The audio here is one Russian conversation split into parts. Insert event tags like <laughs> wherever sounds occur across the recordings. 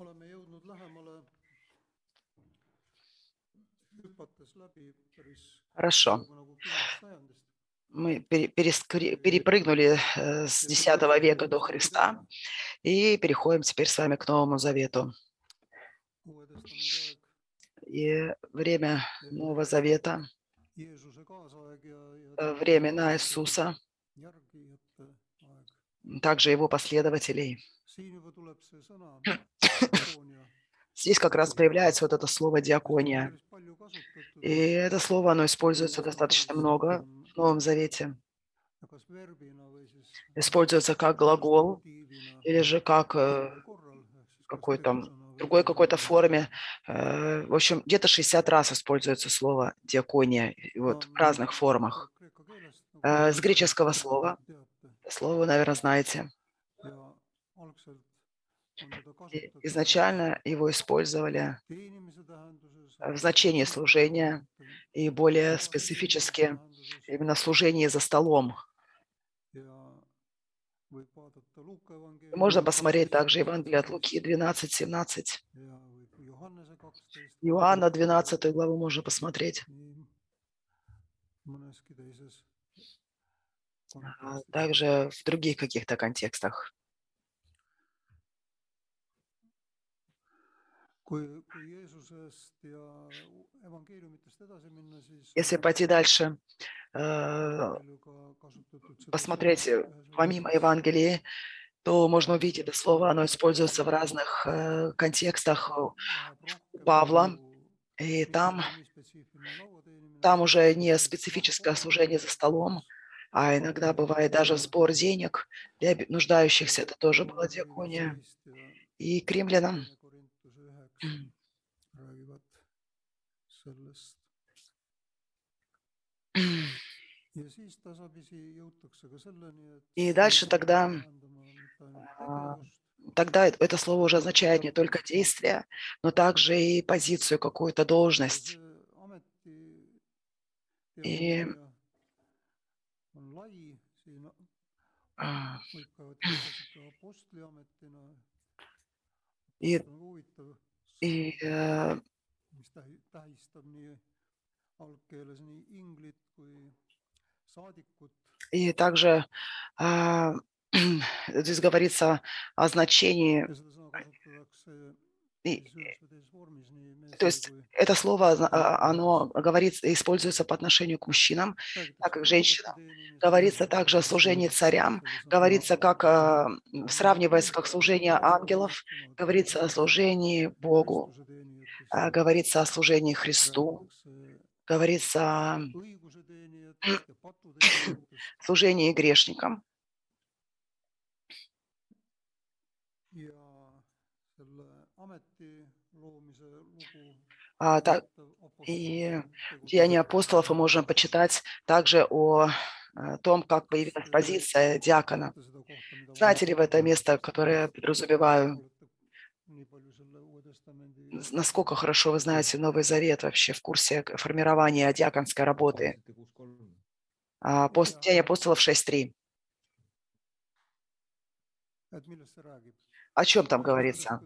oleme jõudnud lähemale, hüpates läbi päris Хорошо. Мы перепрыгнули э, с X века до Христа и переходим теперь с вами к Новому Завету. И время Нового Завета, э, времена Иисуса, также его последователей. <clears throat> <laughs> Здесь как раз появляется вот это слово «диакония». И это слово, оно используется достаточно много в Новом Завете. Используется как глагол или же как э, korral, ehk siis kas какой там tegevusena või другой какой-то форме. Э, В общем, где-то 60 раз используется слово «диакония» вот в разных формах. Э, С греческого слова, слово вы, наверное, знаете. ja algselt on teda И Изначально его использовали в значении служения и более специфически именно служение за столом. Можно посмотреть также Евангелие от Луки 12-17. ja võib Johannese kaksteist Иоанна 12 главу можно посмотреть. а также в других каких-то контекстах. Kui, kui Jeesusest ja evangeeliumitest edasi minna, siis Если пойти дальше, э, посмотреть помимо mõttes. Евангелии, то можно увидеть это слово, оно используется в разных э, контекстах. rohkem Павла, И там, там уже не специфическое служение за столом, а иногда бывает даже сбор денег для нуждающихся. Это тоже была диакония. И к римлянам räägivad sellest И hakkab тогда, а, тогда э- это слово уже означает не только действие, но также и позицию, какую-то должность. И- А. И, и э, И также а, здесь говорится о значении, и, то есть это слово, зна- а, оно говорится, используется по отношению к мужчинам, так как женщина. Говорится также о служении царям, говорится как, а, сравнивается как служение ангелов, говорится о служении Богу, а, говорится о служении Христу, говорится о <coughs> служении грешникам. ja selle ameti loomise lugu А, так, и Деяния апостолов мы можем почитать также о э, том, как появилась позиция диакона. Знаете ли вы это место, которое я подразумеваю? Насколько хорошо вы знаете Новый Завет вообще в курсе формирования диаконской работы? А, пост- Деяния апостолов 6.3. et millest see räägib? О чем там говорится?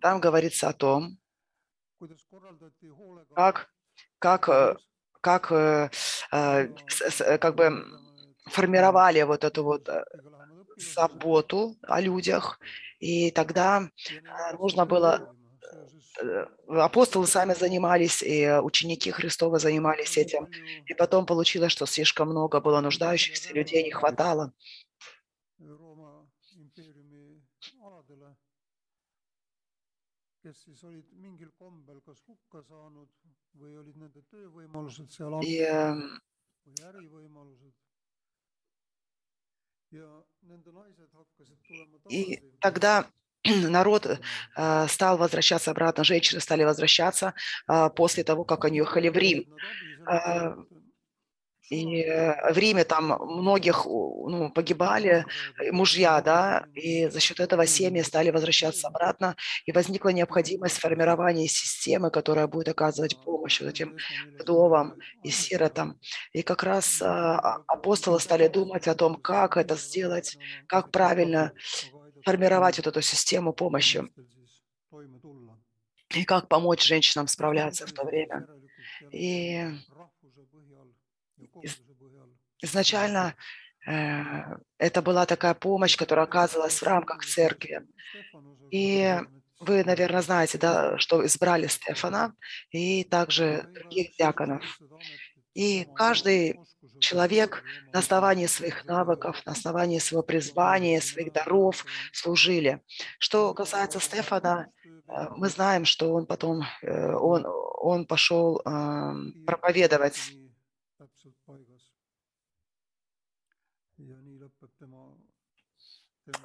Там говорится о том, как- как, как, как бы формировали вот эту вот э, заботу о людях, и тогда э, нужно было, э, апостолы сами занимались, и ученики Христова занимались этим, и потом получилось, что слишком много было нуждающихся, людей не хватало. Ja И тогда <clears throat> народ э, стал возвращаться обратно, женщины стали возвращаться э, после того, как они уехали в Рим. И э, в Риме там многих ну, погибали э, мужья, да, и за счет этого семьи стали возвращаться обратно, и возникла необходимость формирования системы, которая будет оказывать помощь вот этим вдовам и сиротам. И как раз а, апостолы стали думать о том, как это сделать, как правильно формировать вот эту систему помощи. и как помочь женщинам справляться в то время. И rahvuse põhjal ja из- koguduse põhjal изначально э, это была такая помощь, которая оказывалась в рамках церкви. И Вы, наверное, знаете, да, что избрали Стефана и также других диаконов. И каждый человек на основании своих навыков, на основании своего призвания, своих даров служили. Что касается Стефана, э, мы знаем, что он потом, э, он, он пошел эм, проповедовать.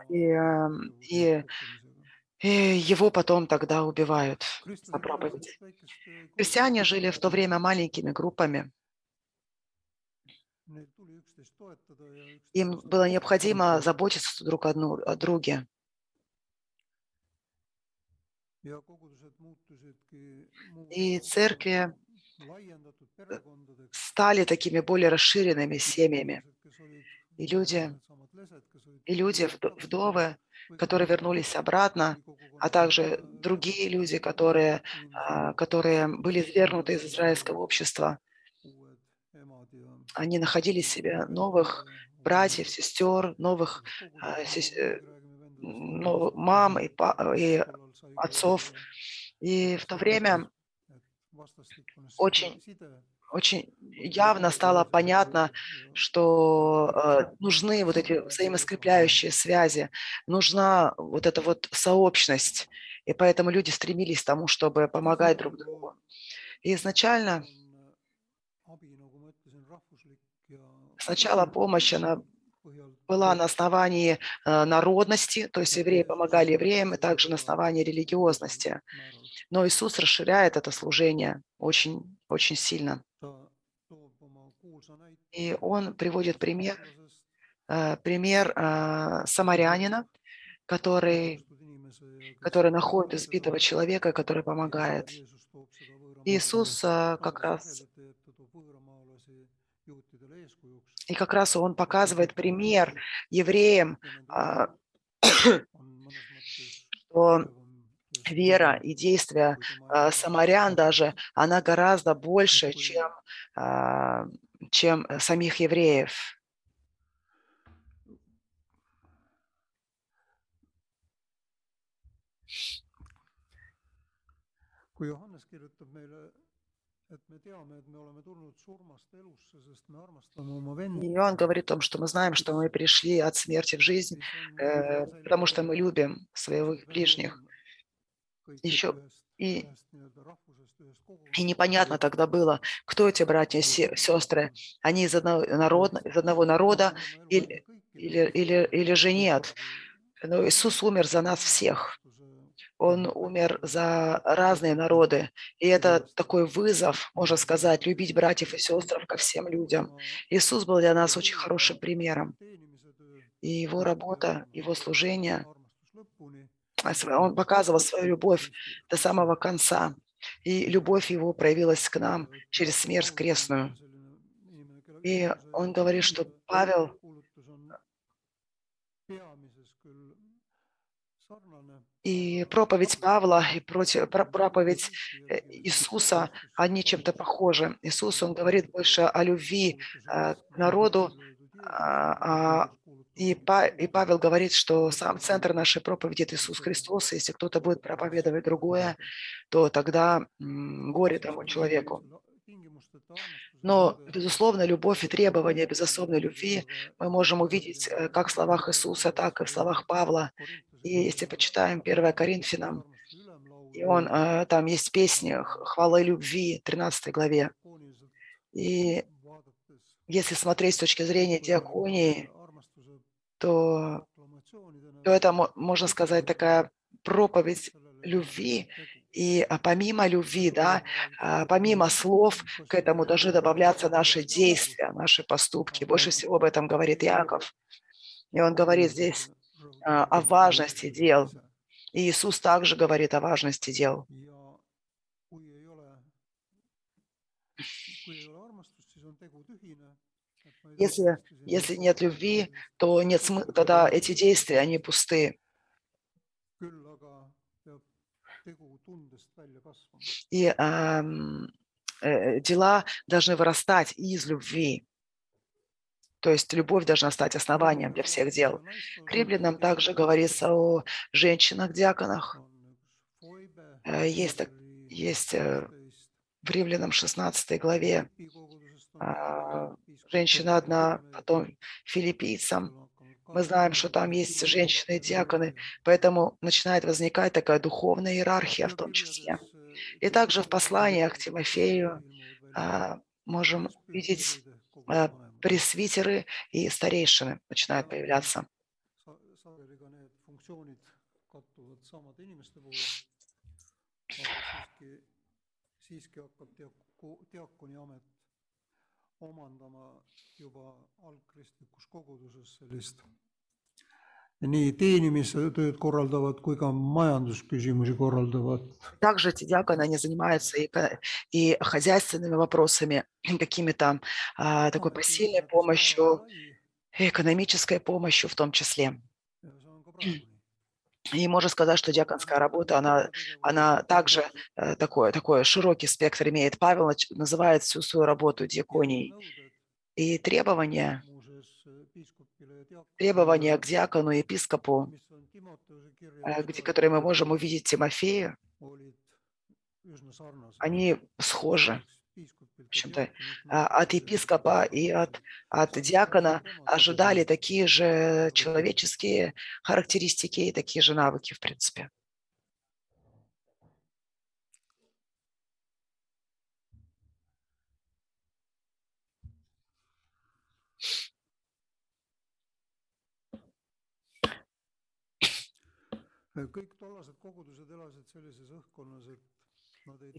И, эм, и, и его потом тогда убивают. за проповеди. Христиане жили в то время маленькими группами. Им было необходимо заботиться друг о друге. И церкви стали такими более расширенными семьями. И люди, и люди, вд- вдовы, которые вернулись обратно, а также другие люди, которые, а, которые были свергнуты из израильского общества, они находили себе новых братьев, сестер, новых а, э, мам и, и отцов. И в то время очень- очень явно стало понятно, что э, нужны вот эти взаимоскрепляющие связи, нужна вот эта вот сообщность. И поэтому люди стремились к тому, чтобы помогать друг другу. И изначально сначала помощь, она была на основании э, народности, то есть евреи помогали евреям, и также на основании религиозности. Но Иисус расширяет это служение очень, очень сильно. И он приводит пример, э, пример э, самарянина, который, который находит избитого человека, который помогает. Иисус э, как раз и как раз он показывает пример евреям, а, <coughs> что вера и действия а, самарян даже, она гораздо больше, чем, а, чем самих евреев. kui Johannes kirjutab meile, И он говорит о том, что мы знаем, что мы пришли от смерти в жизнь, э, потому что мы любим своих ближних. Еще и- И непонятно тогда было, кто эти братья и се- сестры. Они из одного народа, из одного народа или- или, или, или же нет. Но Иисус умер за нас всех. Он умер за разные народы. И это такой вызов, можно сказать, любить братьев и сестр ко всем людям. Иисус был для нас очень хорошим примером. И его работа, его служение, он показывал свою любовь до самого конца. И любовь его проявилась к нам через смерть крестную. И он говорит, что Павел и проповедь Павла, и против, про- проповедь э, Иисуса, они чем-то похожи. Иисус, он говорит больше о любви э, к народу, а, а, и, Па- и Павел говорит, что сам центр нашей проповеди – это Иисус Христос. и Если кто-то будет проповедовать другое, то тогда горе тому человеку. Но, безусловно, любовь и требования безусловной любви мы можем увидеть э, как в словах Иисуса, так и в словах Павла. И если почитаем 1 Коринфянам, и он, э, там есть песни «Х- «Хвала любви» 13 главе. И если смотреть с точки зрения диаконии, то, то это, мо- можно сказать, такая проповедь любви. И а, помимо любви, да, а, помимо слов, к этому должны добавляться наши действия, наши поступки. Больше всего об этом говорит Яков. И он говорит здесь а, о важности дел. И Иисус также говорит о важности дел. Если, если нет любви, то нет смы- тогда эти действия, они пусты. И ам, э, дела должны вырастать из любви. То есть любовь должна стать основанием для всех дел. К римлянам также говорится о женщинах-диаконах. Э, есть есть, э, В римлянам 16 главе женщина одна, потом филиппийцам. Мы знаем, что там есть женщины-диаконы, поэтому начинает возникать такая духовная иерархия в том числе. И также в посланиях к Тимофею а, можем видеть а, пресвитеры и старейшины начинают появляться. Omandama juba algkristlikus koguduses sellist nii teenimistööd korraldavad kui ka majandusküsimusi korraldavad Также эти диаконы, они занимаются и, и хозяйственными вопросами, какими-то а, такой посильной помощью, экономической помощью в том числе. И можно сказать, что диаконская работа, она, она также э, такой, такой широкий спектр имеет. Павел называет всю свою работу диаконией. И требования, требования к диакону и епископу, э, где, которые мы можем увидеть Тимофею, они схожи. В общем-то, а, от епископа и от, от диакона ожидали такие же человеческие характеристики и такие же навыки, в принципе. kõik tollased kogudused elasid sellises õhkkonnas, et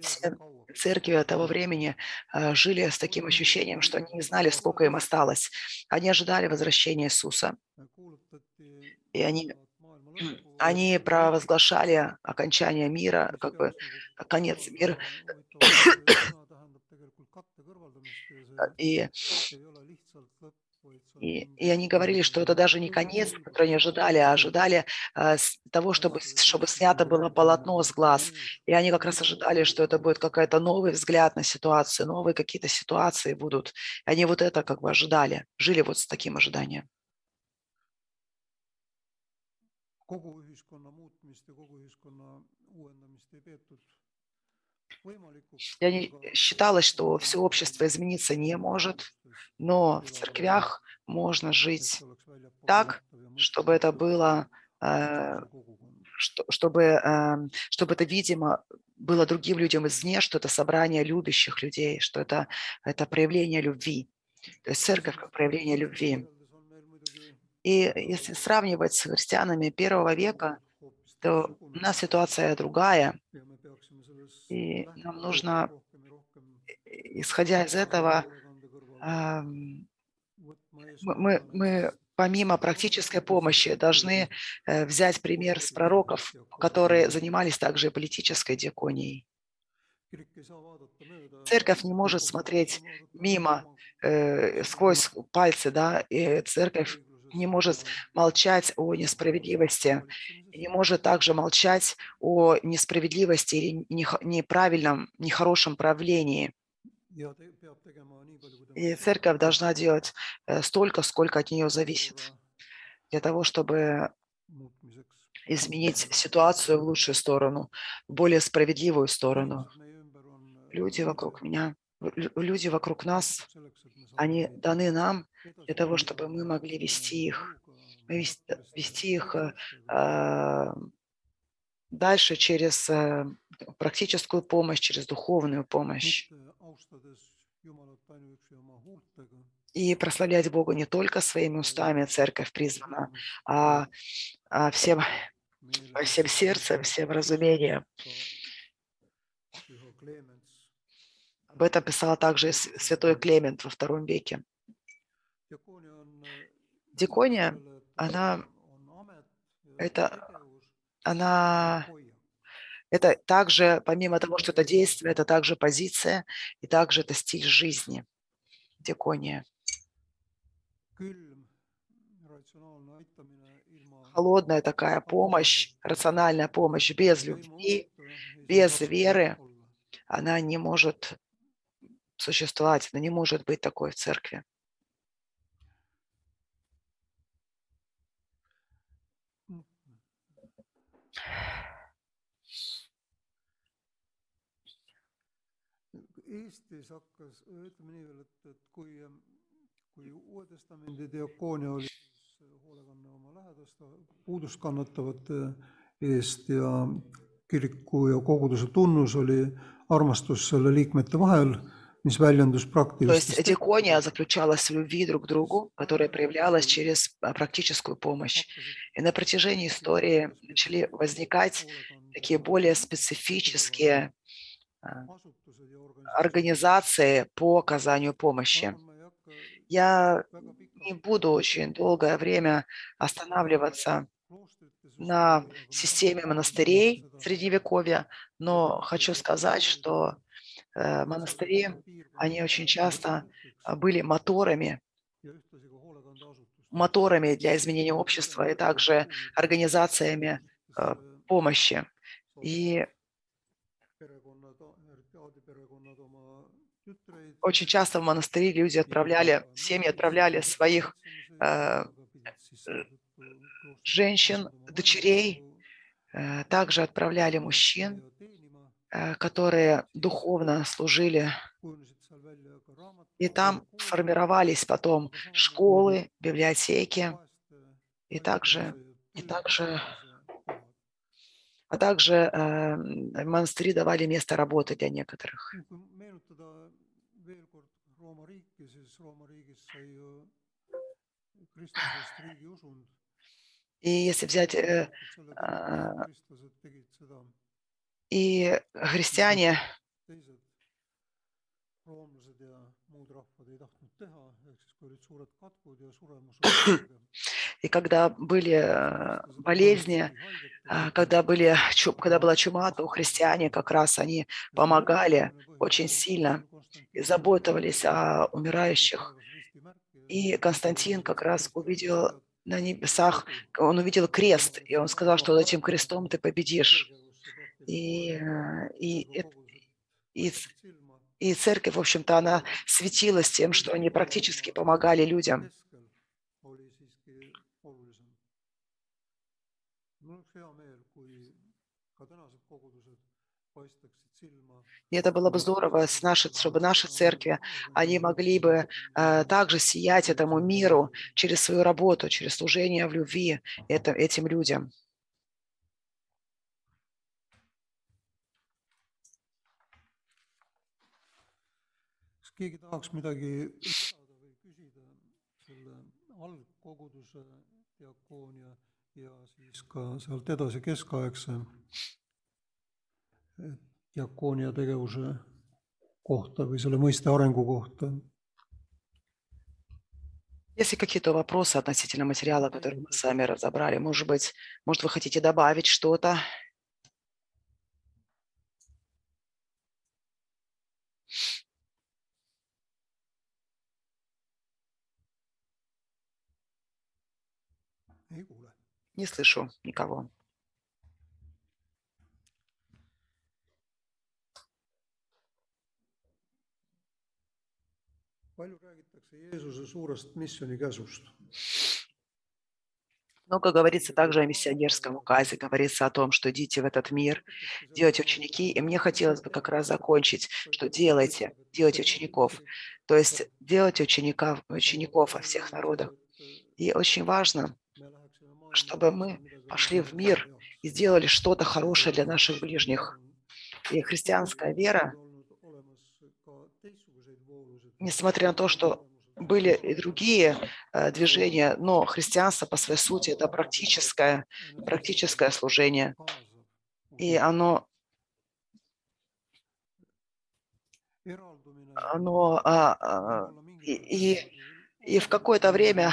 Все. Церкви того времени э, жили с таким ощущением, что они не знали, сколько им осталось. Они ожидали возвращения Иисуса. И они- Они провозглашали окончание мира, как бы конец мира, <coughs> и, и, и они говорили, что это даже не конец, который они ожидали, а ожидали э, того, чтобы, чтобы снято было полотно с глаз. И они как раз ожидали, что это будет какой-то новый взгляд на ситуацию, новые какие-то ситуации будут. И они вот это как бы ожидали, жили вот с таким ожиданием. kogu ühiskonna muutmist ja kogu ühiskonna uuendamist ei peetud. Я считалось, что все общество измениться не может, но в церквях можно жить так, чтобы это было, э, что- чтобы, эм, чтобы это, видимо, было другим людям извне, что это собрание любящих людей, что это, это проявление любви. То есть церковь как проявление любви. И если сравнивать с христианами первого века, то у нас ситуация другая. И нам нужно, исходя из этого, мы, мы, помимо практической помощи должны э, взять пример с пророков, которые занимались также политической диаконией. Церковь не может смотреть мимо, э, сквозь пальцы, да, и церковь не может молчать о несправедливости, не может также молчать о несправедливости или неправильном, нехорошем правлении. И церковь должна делать э, столько, сколько от нее зависит, для того, чтобы изменить ситуацию в лучшую сторону, в более справедливую сторону. Люди вокруг меня, лю- люди вокруг нас, они даны нам для того, чтобы мы могли вести их, вес- вести их э, а, дальше через э, практическую помощь, через духовную помощь. И прославлять Бога не только своими устами церковь призвана, а, а всем, всем сердцем, всем разумением. Об этом писал также святой Клемент во втором веке. Дикония, она- это- Она это также, помимо того, что это действие, это также позиция, и также это стиль жизни. Дикония. Холодная такая помощь, рациональная помощь без любви, без веры она не может существовать, она не может быть такой в церкви. Eestis hakkas, ütleme nii veel, et, et kui, kui Uue Testamendi diakoonia oli siis hoolekanne oma lähedaste puudust kannatavate eest ja kiriku ja koguduse tunnus oli armastus selle liikmete vahel, mis väljendus То praktilistes есть диакония заключалась в любви друг к другу, которая проявлялась через а, практическую помощь. И на протяжении истории начали возникать такие более специфические а, организации по оказанию помощи. Я не буду очень долгое время останавливаться на системе монастырей Средневековья, но хочу сказать, что э, монастыри, они очень часто а, были моторами, моторами для изменения общества и также организациями э, помощи. И очень часто в монастыри люди отправляли, семьи отправляли своих э, женщин, дочерей, э, также отправляли мужчин, э, которые духовно служили. И там формировались потом школы, библиотеки, и также, и также, а также э, монастыри давали место работы для некоторых. kui meenutada veel kord Rooma riiki, siis Rooma riigis sai ju kristlasest riigiusund. И если взять э, а, seda, и христиане, <coughs> и когда были э, болезни, а, когда, были, когда была чума, то христиане как раз они помогали очень сильно и заботились о умирающих. И Константин как раз увидел на небесах, он увидел крест, и он сказал, что этим крестом ты победишь. И, э, и, и, ц- и церковь, в общем-то, она светилась тем, что они практически помогали людям. И это было бы здорово, с нашей, чтобы наши церкви, они могли бы э, также сиять этому миру через свою работу, через служение в любви это, этим людям. kas keegi tahaks midagi lisada või küsida selle algkoguduse diakoonia ja siis ka sealt edasi keskaegse eh, diakoonia tegevuse kohta või selle mõiste arengu kohta? Если какие-то вопросы относительно материала, который мы с вами разобрали, может быть, может, вы хотите добавить что-то? ei kuule. Не слышу никого. palju räägitakse Jeesuse suurest missionikäsust? Много говорится также о миссионерском указе, говорится о том, что идите в этот мир, делайте ученики. И мне хотелось бы как раз закончить, что делайте, делайте учеников. То есть делайте учеников, учеников во всех народах. И очень важно, чтобы мы пошли в мир и сделали что-то хорошее для наших ближних. И христианская вера, несмотря на то, что были и другие э, движения, но христианство по своей сути это практическое, практическое служение. И оно, оно а, а, и, и, и в какое-то время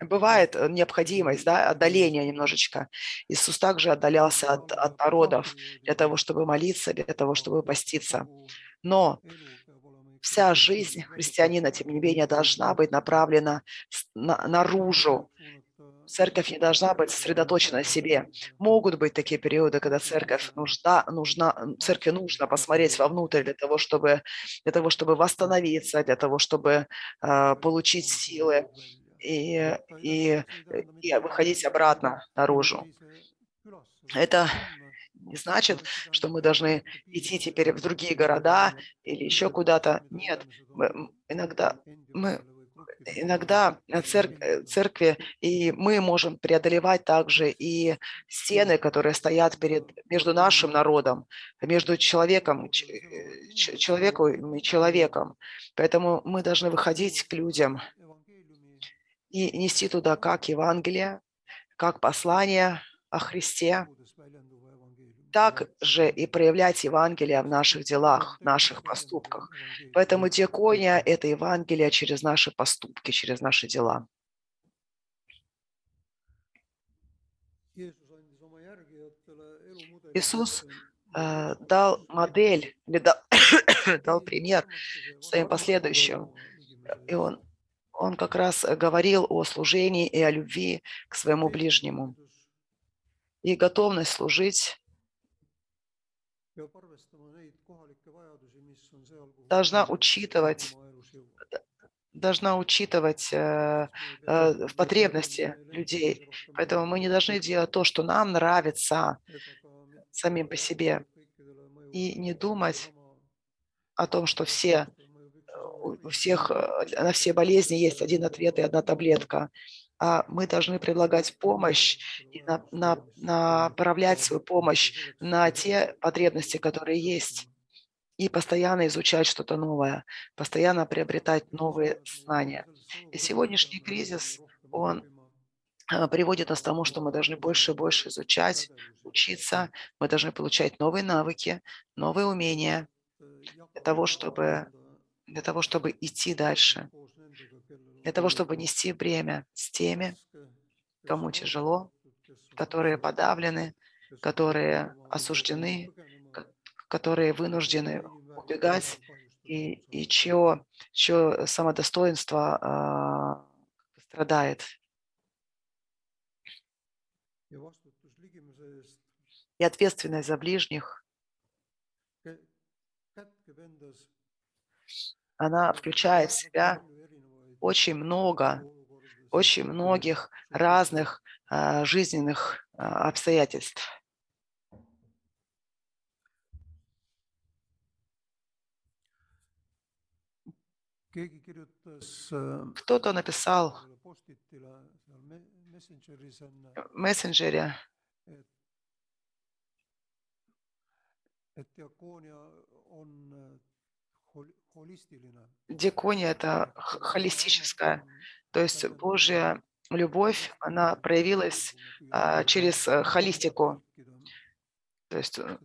бывает э, необходимость, да, отдаления немножечко. Иисус также отдалялся от, от народов для того, чтобы молиться, для того, чтобы поститься. Но вся жизнь христианина, тем не менее, должна быть направлена на- наружу. Церковь не должна быть сосредоточена на себе. Могут быть такие периоды, когда церковь нужна, нужна, церкви нужно посмотреть вовнутрь для того, чтобы, для того, чтобы восстановиться, для того, чтобы а, получить силы и, и, и выходить обратно наружу. Это не значит, что мы должны идти теперь в другие города или еще куда-то. Нет, мы, иногда мы иногда цер- э, церкви, и мы можем преодолевать также и стены, которые стоят перед, между нашим народом, между человеком, ч- э, ч- человеком и человеком. Поэтому мы должны выходить к людям и нести туда как Евангелие, как послание о Христе, так же и проявлять Евангелие в наших делах, в наших поступках. Поэтому диакония – это Евангелие через наши поступки, через наши дела. Иисус э, дал модель, или дал, <coughs> дал пример своим последующим. И он, он как раз говорил о служении и о любви к своему ближнему. И готовность служить должна учитывать должна учитывать э, э, потребности людей. Поэтому мы не должны делать то, что нам нравится самим по себе, и не думать о том, что все, у всех, э, на все болезни есть один ответ и одна таблетка. А мы должны предлагать помощь и на, на, направлять свою помощь на те потребности, которые есть и постоянно изучать что-то новое, постоянно приобретать новые знания. И сегодняшний кризис, он а, приводит нас к тому, что мы должны больше и больше изучать, учиться, мы должны получать новые навыки, новые умения для того, чтобы, для того, чтобы идти дальше, для того, чтобы нести бремя с теми, кому тяжело, которые подавлены, которые осуждены, которые вынуждены убегать и, и чье, чье самодостоинство а, страдает. И ответственность за ближних, она включает в себя очень много, очень многих разных а, жизненных а, обстоятельств. Кто-то написал в мессенджере, et диакония – это холистическая, то есть Божья любовь, она проявилась а, через э, холистику. То есть э,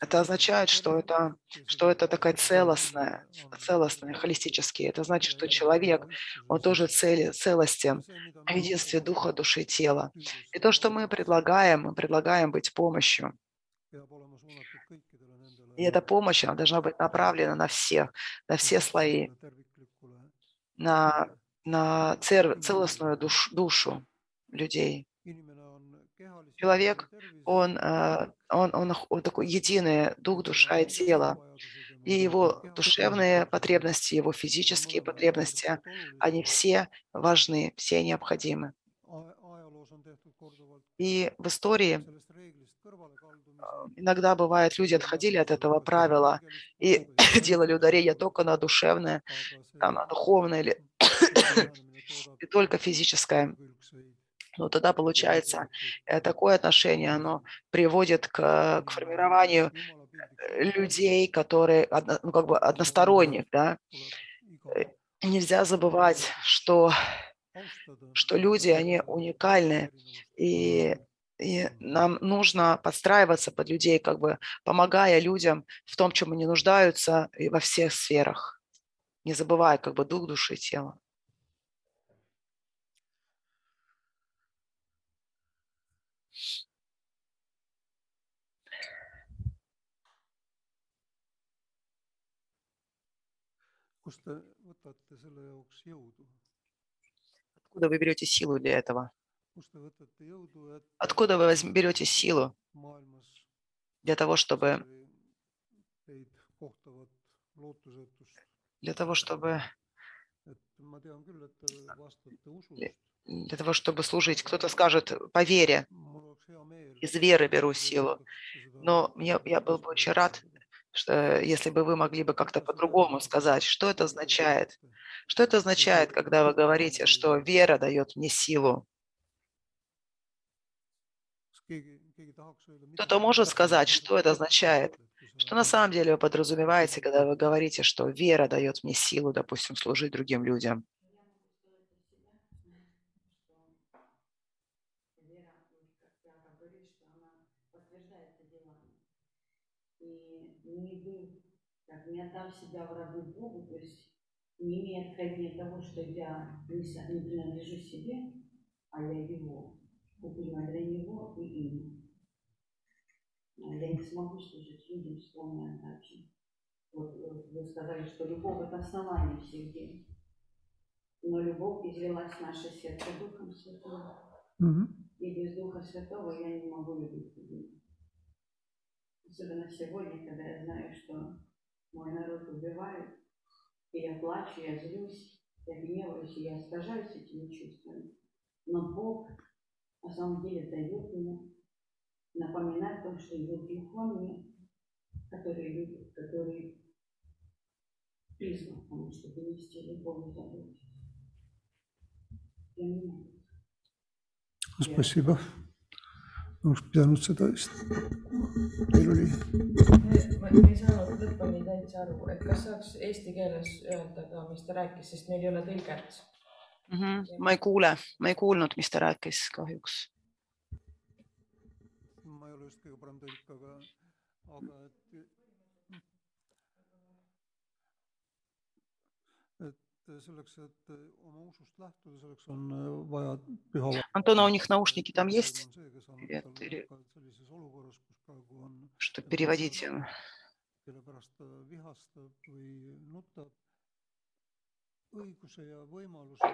это означает, что это, что это такая целостная, целостная, холистический. Это значит, что человек, он тоже цели, целостен в единстве духа, души и тела. И то, что мы предлагаем, мы предлагаем быть помощью. И эта помощь, она должна быть направлена на всех, на все слои, на, на цер- целостную душ- душу людей. Человек, Он, э, он, он, он такой единый дух, душа и тело. И его душевные потребности, его физические потребности, они все важны, все необходимы. И в истории иногда бывает, люди отходили от этого правила и <laughs> делали ударение только на душевное, на духовное или <coughs> и только физическое. Но тогда получается э, такое отношение, оно приводит к, к формированию э, людей, которые ну, как бы односторонних, да. Э, Нельзя забывать, что, что люди, они уникальны, и, и нам нужно подстраиваться под людей, как бы помогая людям в том, чем они нуждаются, и во всех сферах, не забывая как бы дух, души и тела. jaoks jõudu? Откуда вы берете силу для этого? Откуда вы берете силу для того, чтобы, для того, чтобы, для того, чтобы служить? Кто-то скажет по вере, из веры беру силу. Но мне, я был бы очень рад, что если бы вы могли бы как-то по-другому сказать, что это означает. Что это означает, когда вы говорите, что вера дает мне силу? Кто-то может сказать, что это означает? Что на самом деле вы подразумеваете, когда вы говорите, что вера дает мне силу, допустим, служить другим людям? Не отдам себя в рабы Богу, то есть не имея откровения того, что я не принадлежу себе, а я его, куплена для него и им. А Я не смогу служить людям с полной отдачей. Вот вы сказали, что любовь – это основание всех дел. Но любовь излилась в наше сердце Духом Святым. И без Духа Святого я не могу любить людей. Особенно сегодня, когда я знаю, что мой народ убивает, и я плачу, я злюсь, я гневаюсь, и я искажаюсь этими чувствами. Но Бог на самом деле дает ему напоминать о том, что идет Дух во мне, который любит, который призван к тому, чтобы нести любовь и заботу. Для меня. Спасибо . oleks pidanud seda vist . Teil oli , ma ma ei saanud lõpuni täitsa aru , et kas saaks eesti keeles öelda ka , mis ta rääkis , sest meil ei ole tõlget . Мгм. Ma ei kuule, ma ei kuulnud, mis ta rääkis kahjuks. ma ei ole just kõige parem tõlk, aga, aga et, et selleks, et oma usust lähtuda, selleks on vaja püha. Антона, у них наушники там есть, Привет, или- sellises olukorras, kus praegu on чтобы переводить им? kelle pärast ta vihastab või nutab, õiguse ja võimaluse,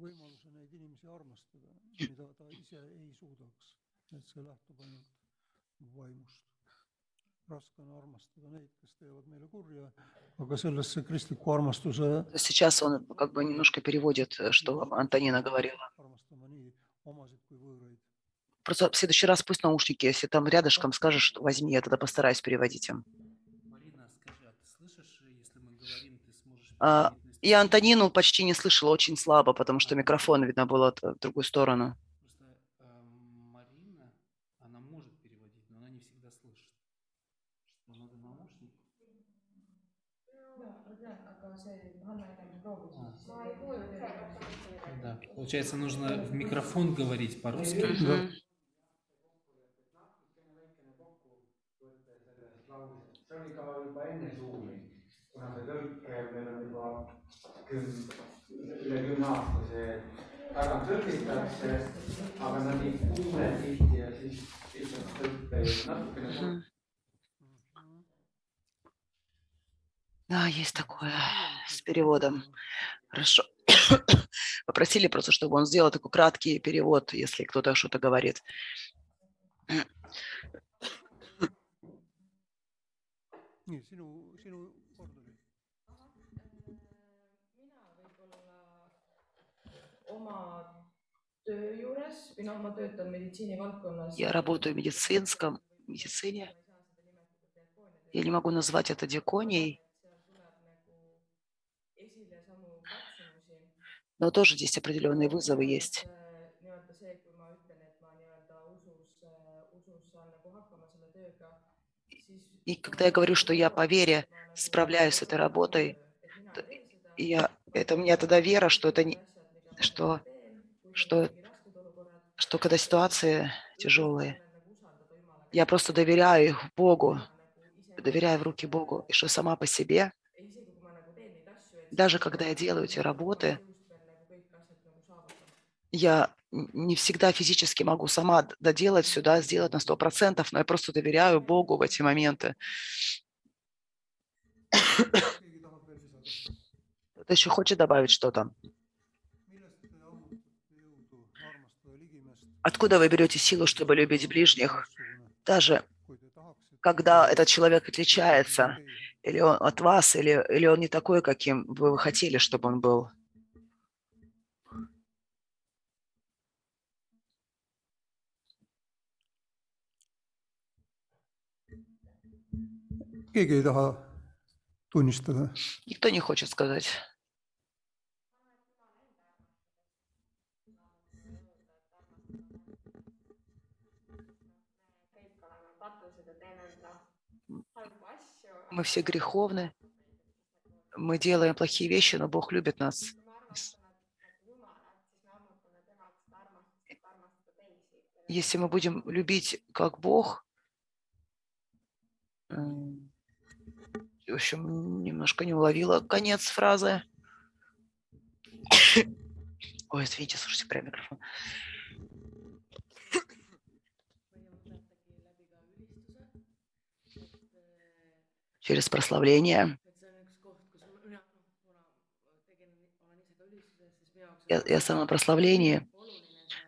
võimaluse neid inimesi armastada, mida ta ise ei suudaks. et see lähtub ainult vaimust. raske on armastada neid, kes teevad meile kurja, aga sellesse kristliku armastuse Сейчас он как бы немножко переводит, э, что Антонина говорила. armastama nii omasid kui võõraid. Просто в следующий раз пусть наушники, если там рядышком скажешь, возьми, я тогда постараюсь переводить им. Марина, скажи, а э, Я? Антонину почти не слышала, очень слабо, потому что микрофон, видно, был от- в другую сторону. Просто э, Марина, она может переводить, но она не всегда слышит. Что надо наушник? aga see Hanna ennem proovis siis. ma ei kuulnud Да. Получается, нужно в микрофон говорить по-русски. See meil on juba üle kümne tõlgitakse, aga nad ei kuule tihti ja siis lihtsalt natukene. Да, есть такое с переводом. Хорошо. Попросили просто, чтобы он сделал такой краткий перевод, если кто-то что-то говорит. sinu, sinu oma töö juures või noh, ma töötan meditsiinivaldkonnas. Я работаю в медицинском, медицине. Я не могу назвать это диаконией, но тоже здесь определенные вызовы есть. selle tööga, siis И когда я говорю, что я по вере справляюсь с этой работой, я, это у меня тогда вера, что это не, что, что, что когда ситуации тяжелые, я просто доверяю их Богу, доверяю в руки Богу, и что сама по себе, даже когда я делаю эти работы, я не всегда физически могу сама доделать сюда, сделать на сто процентов, но я просто доверяю Богу в эти моменты. <coughs> Кто-то еще хочет добавить что-то? Откуда вы берете силу, чтобы любить ближних, даже когда этот человек отличается, или он от вас, или, или он не такой, каким вы хотели, чтобы он был? Никто не хочет сказать. Мы все греховны, мы делаем плохие вещи, но Бог любит нас. Если мы будем любить как Бог, м, в общем, немножко не уловила конец фразы. <coughs> Ой, извините, слушайте, прям микрофон. Через прославление. Я, я сама прославление,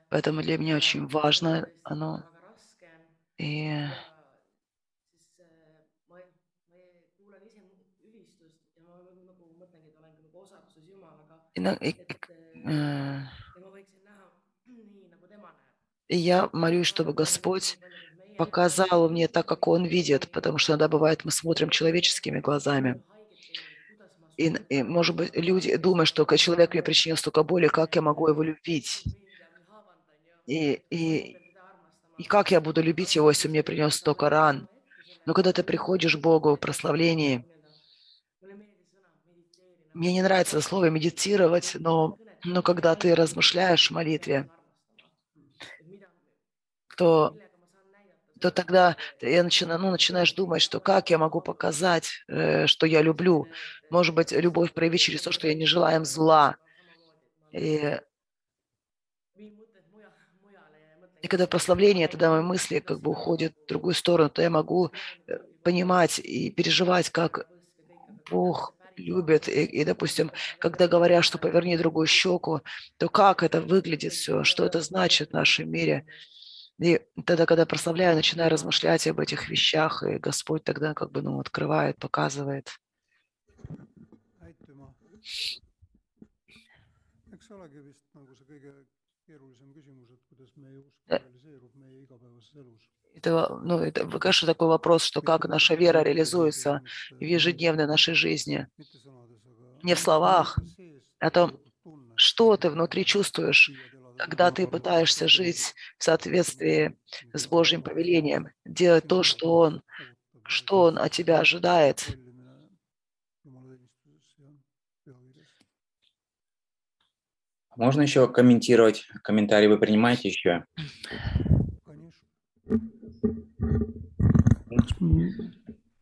поэтому для меня очень важно оно. И äh, и- äh, э, näeb. и я молюсь, чтобы Господь показал мне так, как Он видит, потому что иногда бывает, мы смотрим человеческими глазами. И, и, может быть, люди думают, что человек мне причинил столько боли, как я могу его любить? И, и, и как я буду любить его, если он мне принес столько ран? Но когда ты приходишь к Богу в прославлении, мне не нравится слово медитировать, но, но когда ты размышляешь в молитве, то, то тогда я начинаю, ну, начинаешь думать, что как я могу показать, э, что я люблю. Может быть, любовь проявить через то, что я не желаю им зла. И, и когда прославление, тогда мои мысли как бы уходят в другую сторону, то я могу э, понимать и переживать, как Бог любит. И, и, допустим, когда говорят, что поверни другую щеку, то как это выглядит все, что это значит в нашем мире. И тогда, когда прославляю, начинаю размышлять об этих вещах, и Господь тогда как бы ну, открывает, показывает. Это, ну, это, конечно, такой вопрос, что как наша вера реализуется в ежедневной нашей жизни. Не в словах, а том, Что ты внутри чувствуешь, когда ты пытаешься жить в соответствии с Божьим повелением, делать то, что Он, что Он от тебя ожидает. Можно еще комментировать? Комментарии вы принимаете еще?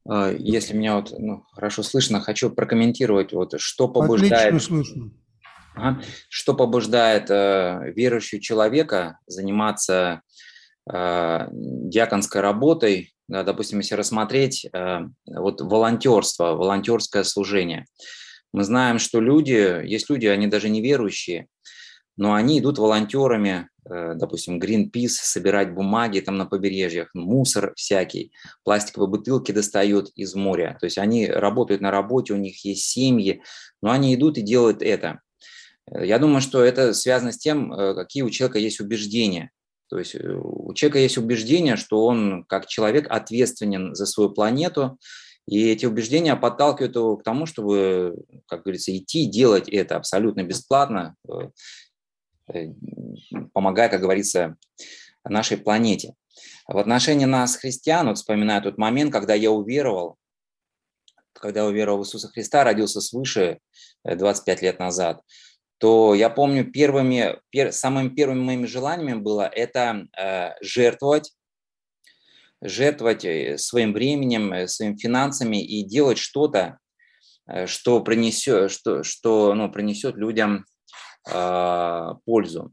Э, Если меня вот ну, хорошо слышно, хочу прокомментировать, вот, что побуждает, Отлично слышно. Что побуждает э, верующего человека заниматься э, диаконской работой, да, допустим, если рассмотреть э, вот волонтерство, волонтерское служение. Мы знаем, что люди, есть люди, они даже не верующие, но они идут волонтерами, э, допустим, Greenpeace, собирать бумаги там на побережьях, мусор всякий, пластиковые бутылки достают из моря. То есть они работают на работе, у них есть семьи, но они идут и делают это. Э, Я думаю, что это связано с тем, э, какие у человека есть убеждения. То есть э, у человека есть убеждение, что он как человек ответственен за свою планету, и эти убеждения подталкивают его к тому, чтобы, как говорится, идти делать это абсолютно бесплатно, помогая, как говорится, нашей планете. В отношении нас, христиан, вот вспоминаю тот момент, когда я уверовал, когда уверовал в Иисуса Христа, родился свыше э, 25 лет назад, то я помню, первыми, пер, самыми первыми моими желаниями было это э, жертвовать, жертвовать э, своим временем, э, своими финансами и делать что-то, э, что принесет, что, что ну, принесет людям э, пользу.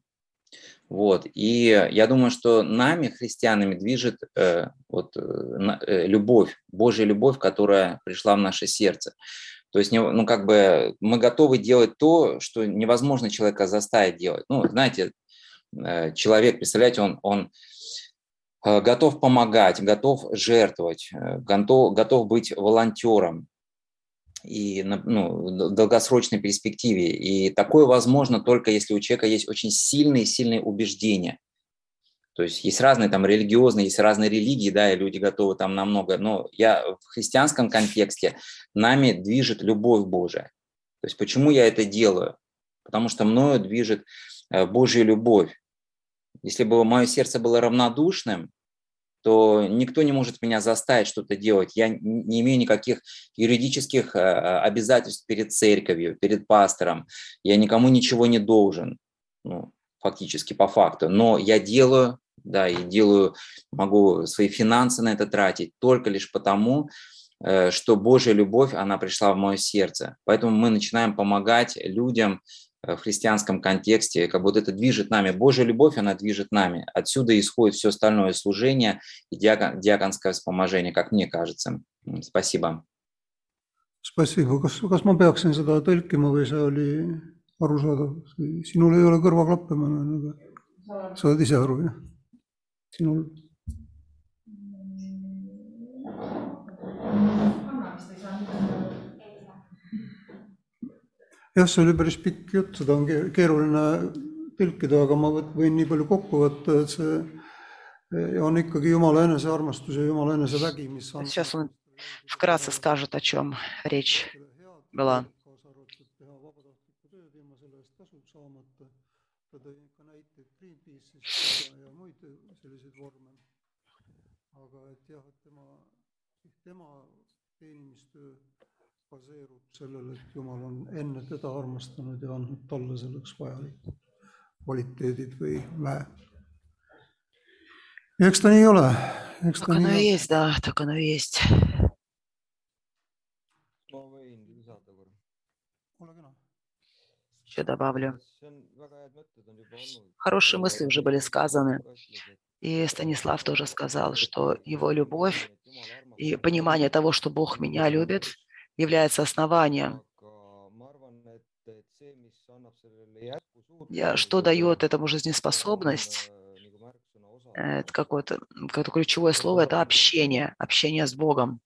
Вот. И я думаю, что нами, христианами, движет э, вот, э, любовь, Божья любовь, которая пришла в наше сердце. То есть, ну, как бы мы готовы делать то, что невозможно человека заставить делать. Ну, знаете, э, человек, представляете, он, он э, готов помогать, готов жертвовать, э, готов, готов быть волонтером и ну, в долгосрочной перспективе. И такое возможно только если у человека есть очень сильные, сильные убеждения. То есть есть разные там религиозные, есть разные религии, да, и люди готовы там намного. Но я в христианском контексте нами движет любовь Божия. То есть почему я это делаю? Потому что мною движет э, Божья любовь. Если бы мое сердце было равнодушным, то никто не может меня заставить что-то делать. Я не имею никаких юридических э, обязательств перед церковью, перед пастором. Я никому ничего не должен, ну, фактически, по факту. Но я делаю да, и делаю, могу свои финансы на это тратить только лишь потому, э, что Божья любовь, она пришла в мое сердце. Поэтому мы начинаем помогать людям э, в христианском контексте, как будто это движет нами. Божья любовь, она движет нами. Отсюда исходит все остальное служение и диакон, диаконское вспоможение, как мне кажется. Спасибо. Спасибо. Kas, kas ma peaksin seda tõlkima või see oli arusaadav? Sinul ei ole kõrvaklappe, ma näen, aga sa oled ise aru, jah? sinul? jah, see oli päris pikk jutt, seda on keeruline tõlkida, aga ma võin nii palju kokku võtta, et see on ikkagi Jumala enesearmastus ja Jumala enesevägi, mis on. Сейчас он вкратце скажет, о чем речь была. Greenpeace'ist ja, ja muid selliseid vorme. aga et jah, et tema, tema teenimistöö baseerub sellel, et Jumal on enne teda armastanud ja andnud talle selleks vajalikud kvaliteedid või väe. ja eks ta nii ole. Eks так оно и есть, да, так оно и есть. Еще добавлю. Хорошие мысли уже были сказаны. И Станислав тоже сказал, что его любовь и понимание того, что Бог меня любит, является основанием. Я, что дает этому жизнеспособность? Это какое-то какое ключевое слово – это общение, общение с Богом.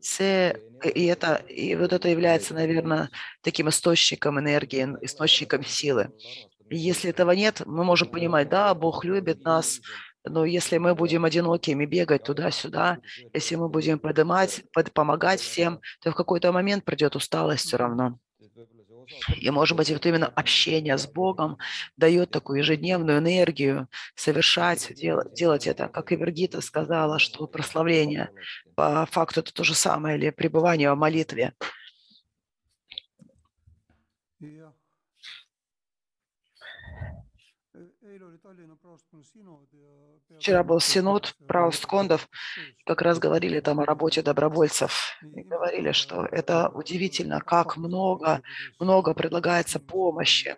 Це, и, это, и вот это является, наверное, таким источником энергии, источником силы. И если этого нет, мы можем понимать, да, Бог любит нас, но если мы будем одинокими, бегать туда-сюда, если мы будем поднимать, под, помогать всем, то в какой-то момент придет усталость все равно. И, может быть, вот именно общение с Богом дает такую ежедневную энергию совершать, делать, делать это. Как и Вергита сказала, что прославление по факту это то же самое, или пребывание в молитве. Вчера был синод праусткондов, как раз говорили там о работе добровольцев. И говорили, что это удивительно, как много, много предлагается помощи.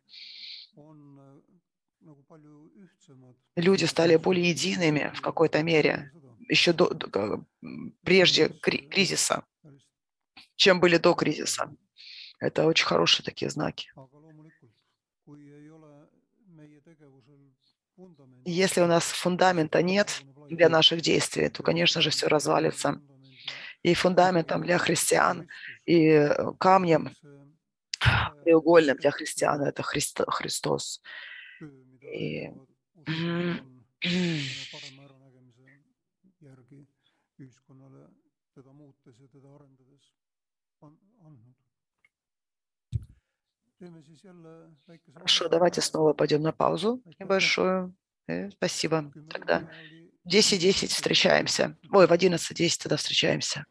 Люди стали более едиными в какой-то мере, еще до, до, прежде кризиса, чем были до кризиса. Это очень хорошие такие знаки. Если у нас фундамента нет для наших действий, то, конечно же, все развалится. И фундаментом для христиан, и э, камнем треугольным для христиан – это Христо, Христос. И... Хорошо, давайте снова пойдем на паузу небольшую. Э, спасибо. Тогда в 10.10 встречаемся. Ой, в 11.10 тогда встречаемся.